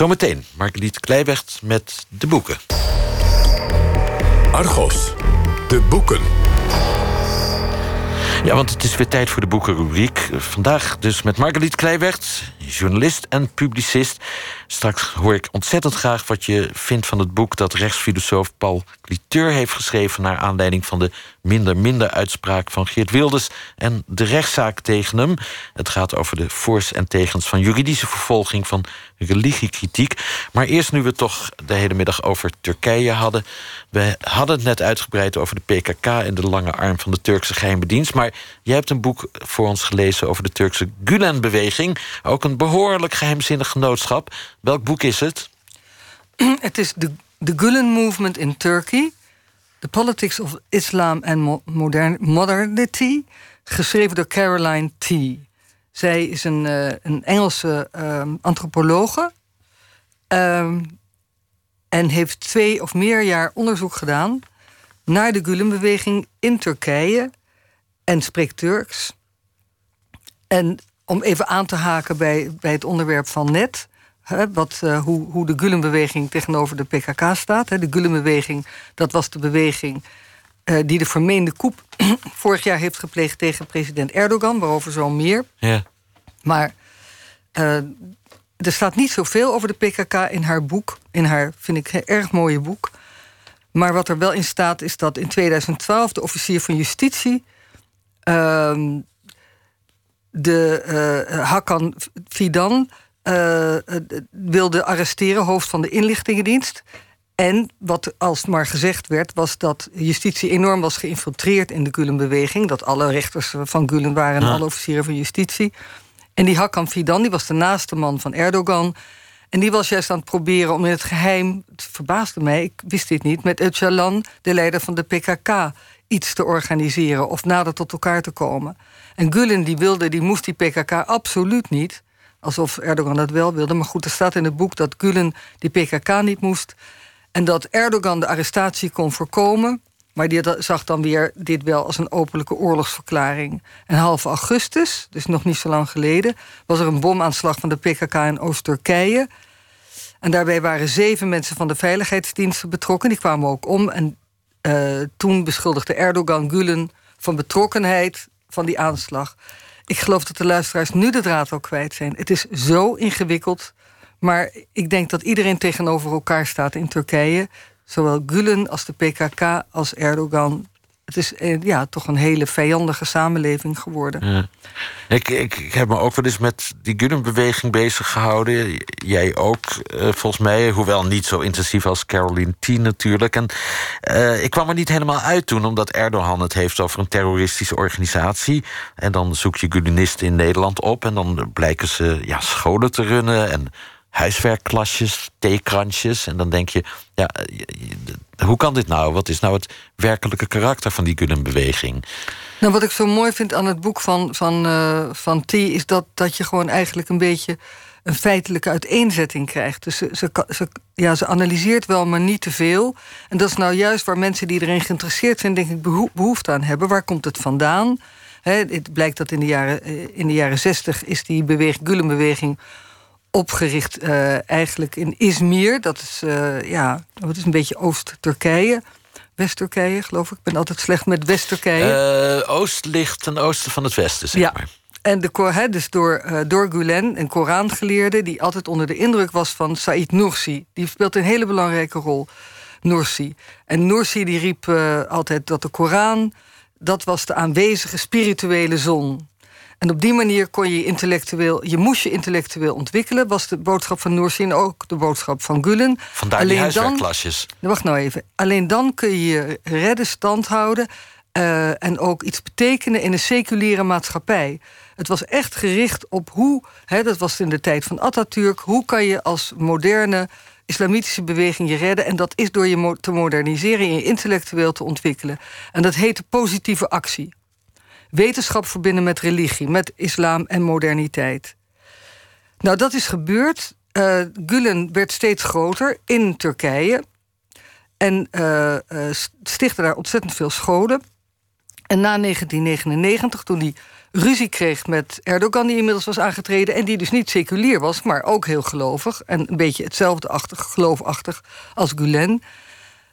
Zometeen Margriet Kleiweg met de boeken. Argos, de boeken. Ja, want het is weer tijd voor de boekenrubriek. Vandaag dus met Margriet Kleiwegt, journalist en publicist. Straks hoor ik ontzettend graag wat je vindt van het boek... dat rechtsfilosoof Paul Cliteur heeft geschreven... naar aanleiding van de minder-minder-uitspraak van Geert Wilders... en de rechtszaak tegen hem. Het gaat over de voor's en tegens van juridische vervolging... van religiekritiek. Maar eerst nu we toch de hele middag over Turkije hadden. We hadden het net uitgebreid over de PKK... en de lange arm van de Turkse geheime dienst. Maar jij hebt een boek voor ons gelezen over de Turkse Gulen-beweging. Ook een behoorlijk geheimzinnig genootschap. Welk boek is het? Het is The, the Gulen Movement in Turkey. The Politics of Islam and Modernity. Geschreven door Caroline T. Zij is een, uh, een Engelse uh, antropologe. Um, en heeft twee of meer jaar onderzoek gedaan naar de Gulen-beweging in Turkije en spreekt Turks. En om even aan te haken bij, bij het onderwerp van net. Hè, wat, uh, hoe, hoe de Gulen-beweging tegenover de PKK staat. Hè. De Gulen-beweging, dat was de beweging uh, die de vermeende koep vorig jaar heeft gepleegd tegen president Erdogan, waarover zo meer. Ja. Maar uh, er staat niet zoveel over de PKK in haar boek. In haar, vind ik, erg mooie boek. Maar wat er wel in staat is dat in 2012 de officier van justitie de uh, Hakan Fidan uh, wilde arresteren, hoofd van de inlichtingendienst. En wat als maar gezegd werd, was dat justitie enorm was geïnfiltreerd in de Gulen-beweging. Dat alle rechters van Gulen waren en alle officieren van justitie. En die Hakan Fidan, die was de naaste man van Erdogan. En die was juist aan het proberen om in het geheim, het verbaasde mij, ik wist dit niet, met Öcalan, de leider van de PKK, iets te organiseren of nader tot elkaar te komen. En Gulen die wilde, die moest die PKK absoluut niet. Alsof Erdogan dat wel wilde. Maar goed, er staat in het boek dat Gulen die PKK niet moest. En dat Erdogan de arrestatie kon voorkomen. Maar die zag dan weer dit wel als een openlijke oorlogsverklaring. En half augustus, dus nog niet zo lang geleden, was er een bomaanslag van de PKK in Oost-Turkije. En daarbij waren zeven mensen van de veiligheidsdiensten betrokken. Die kwamen ook om. En uh, toen beschuldigde Erdogan Gulen van betrokkenheid van die aanslag. Ik geloof dat de luisteraars nu de draad al kwijt zijn. Het is zo ingewikkeld. Maar ik denk dat iedereen tegenover elkaar staat in Turkije. Zowel Gulen als de PKK als Erdogan. Het is eh, ja, toch een hele vijandige samenleving geworden. Ik, ik, ik, heb me ook wel eens met die Gulen-beweging bezig gehouden. Jij ook, uh, volgens mij. Hoewel niet zo intensief als Caroline T natuurlijk. En uh, ik kwam er niet helemaal uit toen... omdat Erdogan het heeft over een terroristische organisatie. En dan zoek je Gulenisten in Nederland op... en dan blijken ze ja, scholen te runnen... en huiswerkklasjes, theekransjes. En dan denk je, ja, hoe kan dit nou? Wat is nou het werkelijke karakter van die Gulen-beweging? Nou, wat ik zo mooi vind aan het boek van, van, uh, van T... is dat, dat je gewoon eigenlijk een beetje een feitelijke uiteenzetting krijgt. Dus ze, ze, ja, ze analyseert wel, maar niet te veel. En dat is nou juist waar mensen die erin geïnteresseerd zijn... denk ik, behoefte aan hebben. Waar komt het vandaan? He, het blijkt dat in de jaren, eh, in de jaren zestig is die beweging, Gulen-beweging opgericht uh, eigenlijk in Izmir. Dat is, uh, ja, wat is een beetje Oost-Turkije. West-Turkije, geloof ik. Ik ben altijd slecht met West-Turkije. Uh, Oost ligt ten oosten van het westen, zeg ja. maar. En de, he, dus door, door Gulen, een Korangeleerde... die altijd onder de indruk was van Said Nursi. Die speelt een hele belangrijke rol, Nursi. En Nursi die riep altijd dat de Koran... dat was de aanwezige spirituele zon. En op die manier kon je intellectueel, je moest je intellectueel ontwikkelen, was de boodschap van Noorsin ook de boodschap van Gulen. Vandaar Alleen die huiswerkklasjes. Dan, wacht nou even. Alleen dan kun je je redden, stand houden uh, en ook iets betekenen in een seculiere maatschappij. Het was echt gericht op hoe, hè, dat was in de tijd van Atatürk, hoe kan je als moderne islamitische beweging je redden. En dat is door je te moderniseren en je intellectueel te ontwikkelen. En dat heette positieve actie wetenschap verbinden met religie, met islam en moderniteit. Nou, dat is gebeurd. Uh, Gulen werd steeds groter in Turkije. En uh, stichtte daar ontzettend veel scholen. En na 1999, toen hij ruzie kreeg met Erdogan, die inmiddels was aangetreden. En die dus niet seculier was, maar ook heel gelovig. En een beetje hetzelfde achtig, geloofachtig als Gulen.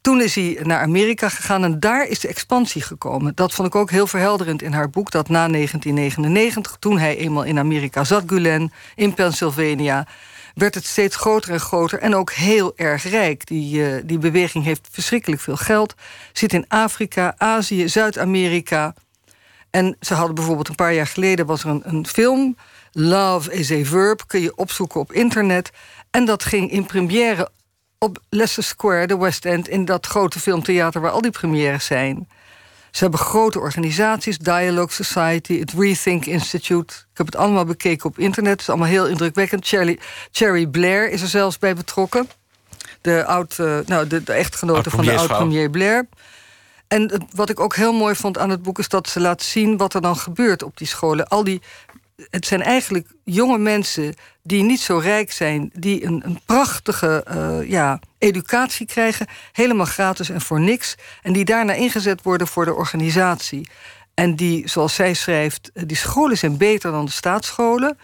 Toen is hij naar Amerika gegaan en daar is de expansie gekomen. Dat vond ik ook heel verhelderend in haar boek. Dat na 1999, toen hij eenmaal in Amerika zat, Gulen, in Pennsylvania werd het steeds groter en groter en ook heel erg rijk. Die, uh, die beweging heeft verschrikkelijk veel geld. Zit in Afrika, Azië, Zuid-Amerika. En ze hadden bijvoorbeeld een paar jaar geleden was er een, een film. Love is a Verb, kun je opzoeken op internet. En dat ging in première op Leicester Square, de West End... in dat grote filmtheater waar al die premières zijn. Ze hebben grote organisaties, Dialogue Society, het Rethink Institute. Ik heb het allemaal bekeken op internet. Het is allemaal heel indrukwekkend. Cherry, Cherry Blair is er zelfs bij betrokken. De, oud, uh, nou, de, de echtgenote van de oud-premier Blair. En wat ik ook heel mooi vond aan het boek is dat ze laat zien wat er dan gebeurt op die scholen. Al die het zijn eigenlijk jonge mensen die niet zo rijk zijn, die een, een prachtige uh, ja, educatie krijgen, helemaal gratis en voor niks, en die daarna ingezet worden voor de organisatie. En die, zoals zij schrijft, eh, die scholen zijn beter dan de staatsscholen.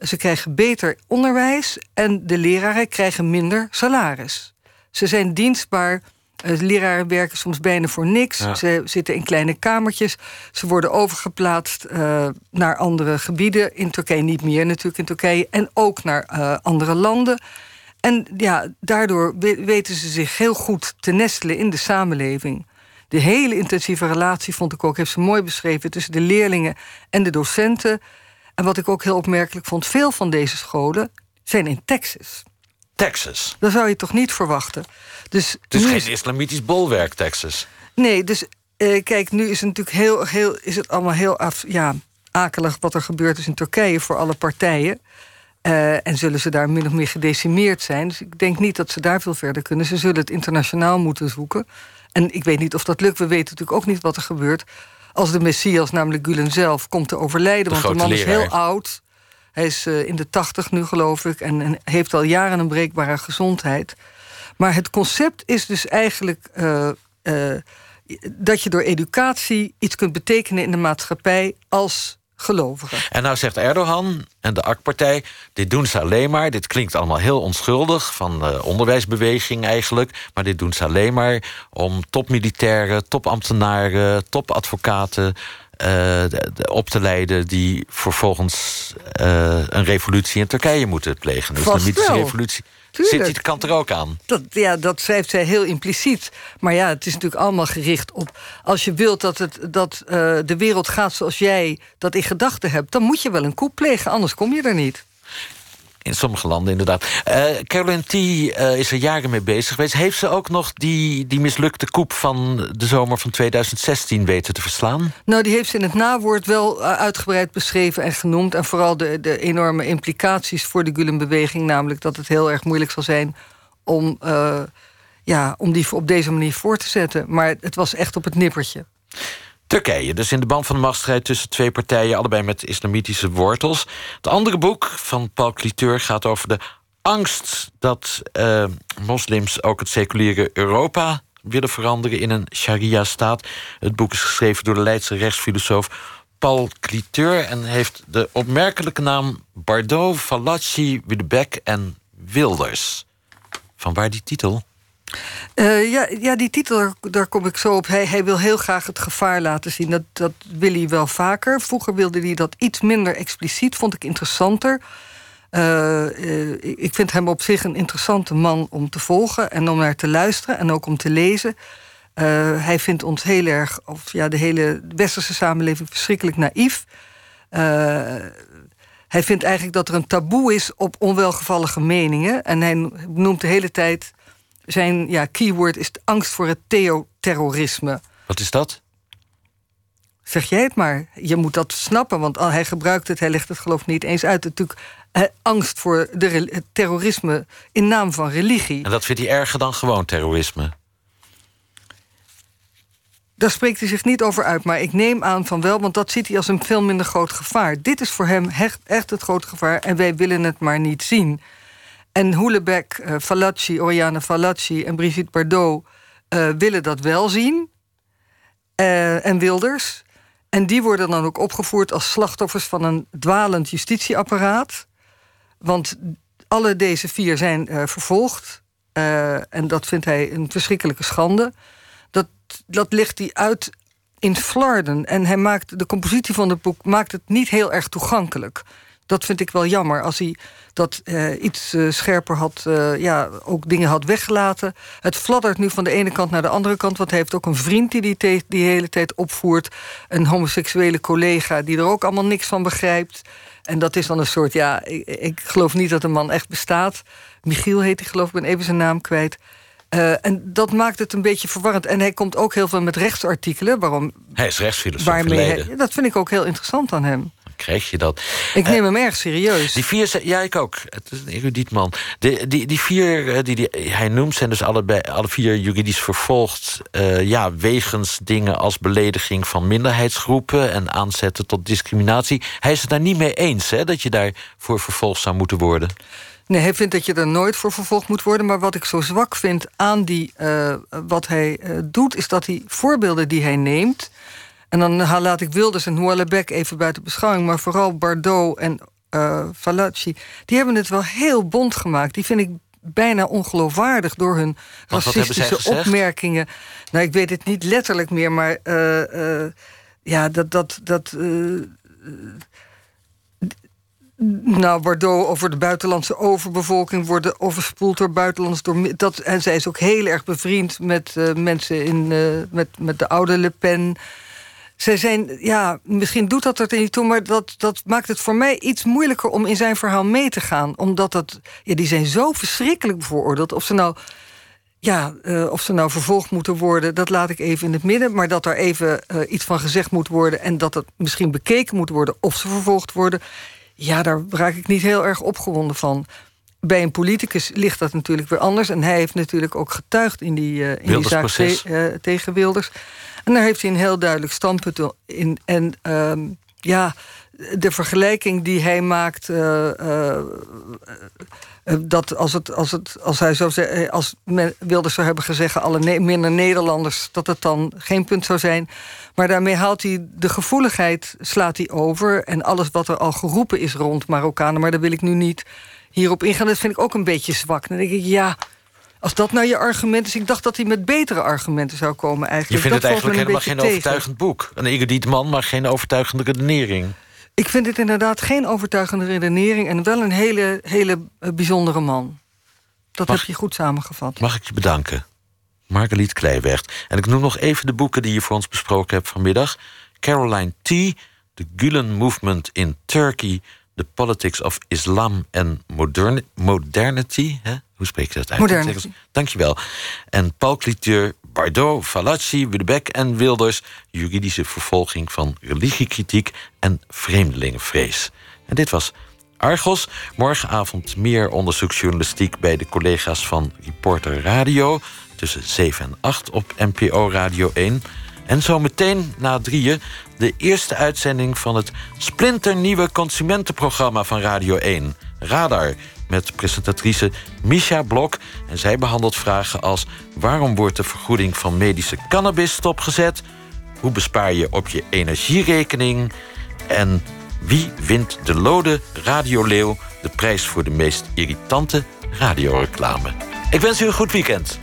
Ze krijgen beter onderwijs en de leraren krijgen minder salaris. Ze zijn dienstbaar leraren werken soms bijna voor niks. Ze zitten in kleine kamertjes. Ze worden overgeplaatst uh, naar andere gebieden. In Turkije niet meer natuurlijk in Turkije. En ook naar uh, andere landen. En ja, daardoor weten ze zich heel goed te nestelen in de samenleving. De hele intensieve relatie, vond ik ook, heeft ze mooi beschreven... tussen de leerlingen en de docenten. En wat ik ook heel opmerkelijk vond... veel van deze scholen zijn in Texas. Texas? Dat zou je toch niet verwachten? Dus het is geen islamitisch bolwerk, Texas. Nee, dus eh, kijk, nu is het natuurlijk heel, heel, is het allemaal heel af, ja, akelig wat er gebeurd is in Turkije voor alle partijen. Uh, en zullen ze daar min of meer gedecimeerd zijn. Dus ik denk niet dat ze daar veel verder kunnen. Ze zullen het internationaal moeten zoeken. En ik weet niet of dat lukt. We weten natuurlijk ook niet wat er gebeurt. Als de Messias, namelijk Gulen zelf, komt te overlijden. De want de man leraar. is heel oud. Hij is uh, in de tachtig nu, geloof ik. En, heeft al jaren een breekbare gezondheid. Maar het concept is dus eigenlijk uh, uh, dat je door educatie iets kunt betekenen in de maatschappij als gelovige. En nou zegt Erdogan en de AK-partij: dit doen ze alleen maar. Dit klinkt allemaal heel onschuldig, van de onderwijsbeweging eigenlijk. Maar dit doen ze alleen maar om topmilitairen, topambtenaren, topadvocaten. Uh, op te leiden die vervolgens uh, een revolutie in Turkije moeten plegen. Een islamitische revolutie. Tuurlijk. Zit die kant er ook aan? Dat, ja, dat schrijft zij heel impliciet. Maar ja, het is natuurlijk allemaal gericht op... als je wilt dat, het, dat uh, de wereld gaat zoals jij dat in gedachten hebt... dan moet je wel een coup plegen, anders kom je er niet. In sommige landen inderdaad. Uh, Caroline T. Uh, is er jaren mee bezig geweest. Heeft ze ook nog die, die mislukte koep van de zomer van 2016 weten te verslaan? Nou, die heeft ze in het nawoord wel uitgebreid beschreven en genoemd. En vooral de, de enorme implicaties voor de Gulen-beweging. Namelijk dat het heel erg moeilijk zal zijn om, ja, om die op deze manier voor te zetten. Maar het was echt op het nippertje. Turkije, dus in de band van de machtsstrijd tussen twee partijen... allebei met islamitische wortels. Het andere boek van Paul Cliteur gaat over de angst... dat uh, moslims ook het seculiere Europa willen veranderen... in een sharia-staat. Het boek is geschreven door de Leidse rechtsfilosoof Paul Cliteur... en heeft de opmerkelijke naam Bardot, Fallaci, Wiedebeck en Wilders. Van waar die titel? Uh, ja, ja, die titel, daar kom ik zo op. Hij, hij wil heel graag het gevaar laten zien. Dat, dat wil hij wel vaker. Vroeger wilde hij dat iets minder expliciet, vond ik interessanter. Uh, uh, ik vind hem op zich een interessante man om te volgen en om naar te luisteren en ook om te lezen. hij vindt ons heel erg, of ja, de hele westerse samenleving verschrikkelijk naïef. hij vindt eigenlijk dat er een taboe is op onwelgevallige meningen. En hij noemt de hele tijd zijn ja, keyword is angst voor het theoterrorisme. Wat is dat? Zeg jij het maar. Je moet dat snappen, want hij gebruikt het, hij legt het geloof niet eens uit. Natuurlijk eh, angst voor de, het terrorisme in naam van religie. En dat vindt hij erger dan gewoon terrorisme? Daar spreekt hij zich niet over uit, maar ik neem aan van wel, want dat ziet hij als een veel minder groot gevaar. Dit is voor hem echt, echt het grote gevaar en wij willen het maar niet zien. En Hoelebeck, uh, Fallaci, Oriane Fallaci en Brigitte Bardot uh, willen dat wel zien. Uh, en Wilders. En die worden dan ook opgevoerd als slachtoffers van een dwalend justitieapparaat. Want alle deze vier zijn vervolgd. En dat vindt hij een verschrikkelijke schande. Dat, dat ligt hij uit in Flarden. En hij maakt, de compositie van het boek maakt het niet heel erg toegankelijk. Dat vind ik wel jammer. Als hij dat uh, iets uh, scherper had, uh, ja, ook dingen had weggelaten. Het fladdert nu van de ene kant naar de andere kant. Want hij heeft ook een vriend die die, die hele tijd opvoert. Een homoseksuele collega die er ook allemaal niks van begrijpt. En dat is dan een soort, ja, ik, ik geloof niet dat een man echt bestaat. Michiel heet hij, geloof ik, ben even zijn naam kwijt. Uh, en dat maakt het een beetje verwarrend. En hij komt ook heel veel met rechtsartikelen. Waarom, hij is rechtsfilosoof hij, Dat vind ik ook heel interessant aan hem. Krijg je dat. Ik neem uh, hem erg serieus. Die vier, ja, ik ook. Het is een erudiet man. De, die, die vier eh, die, die hij noemt zijn dus allebei, alle vier juridisch vervolgd. Uh, ja, wegens dingen als belediging van minderheidsgroepen en aanzetten tot discriminatie. Hij is het daar niet mee eens hè, dat je daarvoor vervolgd zou moeten worden. Nee, hij vindt dat je er nooit voor vervolgd moet worden. Maar wat ik zo zwak vind aan die, uh, wat hij uh, doet, is dat hij voorbeelden die hij neemt. En dan laat ik Wilders en Noëllebec even buiten beschouwing. Maar vooral Bardot en uh, Falacci. Die hebben het wel heel bond gemaakt. Die vind ik bijna ongeloofwaardig door hun racistische opmerkingen. Nou, ik weet het niet letterlijk meer, maar ja, dat. dat, dat nou, Bordeaux over de buitenlandse overbevolking worden overspoeld door buitenlands. Door, dat, en zij is ook heel erg bevriend met uh, mensen in, uh, met, met de oude Le Pen. Zij zijn, ja, misschien doet dat er niet toe, maar dat, dat maakt het voor mij iets moeilijker om in zijn verhaal mee te gaan. Omdat dat, ja, die zijn zo verschrikkelijk bevooroordeeld. Of ze nou ja, uh, of ze nou vervolgd moeten worden, dat laat ik even in het midden. Maar dat er even uh, iets van gezegd moet worden en dat het misschien bekeken moet worden of ze vervolgd worden. Ja, daar raak ik niet heel erg opgewonden van. Bij een politicus ligt dat natuurlijk weer anders. En hij heeft natuurlijk ook getuigd in die, uh, in die zaak te, tegen Wilders. En daar heeft hij een heel duidelijk standpunt in. En uh, ja, de vergelijking die hij maakt. Uh, dat als, het, als, het, als hij zou zeggen, als Wilders zou hebben gezegd, alle minder Nederlanders, dat het dan geen punt zou zijn. Maar daarmee haalt hij de gevoeligheid, slaat hij over. En alles wat er al geroepen is rond Marokkanen, maar daar wil ik nu niet hierop ingaan. Dat vind ik ook een beetje zwak. Dan denk ik, ja, als dat nou je argument is... ik dacht dat hij met betere argumenten zou komen eigenlijk. Je vindt dat het eigenlijk helemaal geen tegen. overtuigend boek. Een erudiet man, maar geen overtuigende redenering. Ik vind het inderdaad geen overtuigende redenering... en wel een hele, hele bijzondere man. Dat Mag- heb je goed samengevat. Mag ik je bedanken? Marguerite Kleiweg. En ik noem nog even de boeken die je voor ons besproken hebt vanmiddag. Caroline T., The Gulen Movement in Turkey... The Politics of Islam and Modern Modernity. Hè? Hoe spreek je dat uit? Modernity. Dankjewel. En Paul Cliteur, Bardot, Falacci, Wildebeck en Wilders... juridische vervolging van religiekritiek en vreemdelingenvrees. En dit was Argos. Morgenavond meer onderzoeksjournalistiek... bij de collega's van Reporter Radio... tussen 7 en 8 op NPO Radio 1... En zo meteen na drieën de eerste uitzending van het splinternieuwe consumentenprogramma van Radio 1, Radar, met presentatrice Misha Blok. En zij behandelt vragen als: waarom wordt de vergoeding van medische cannabis stopgezet? Hoe bespaar je op je energierekening? En wie wint de Lode Radioleeuw de prijs voor de meest irritante radioreclame? Ik wens u een goed weekend.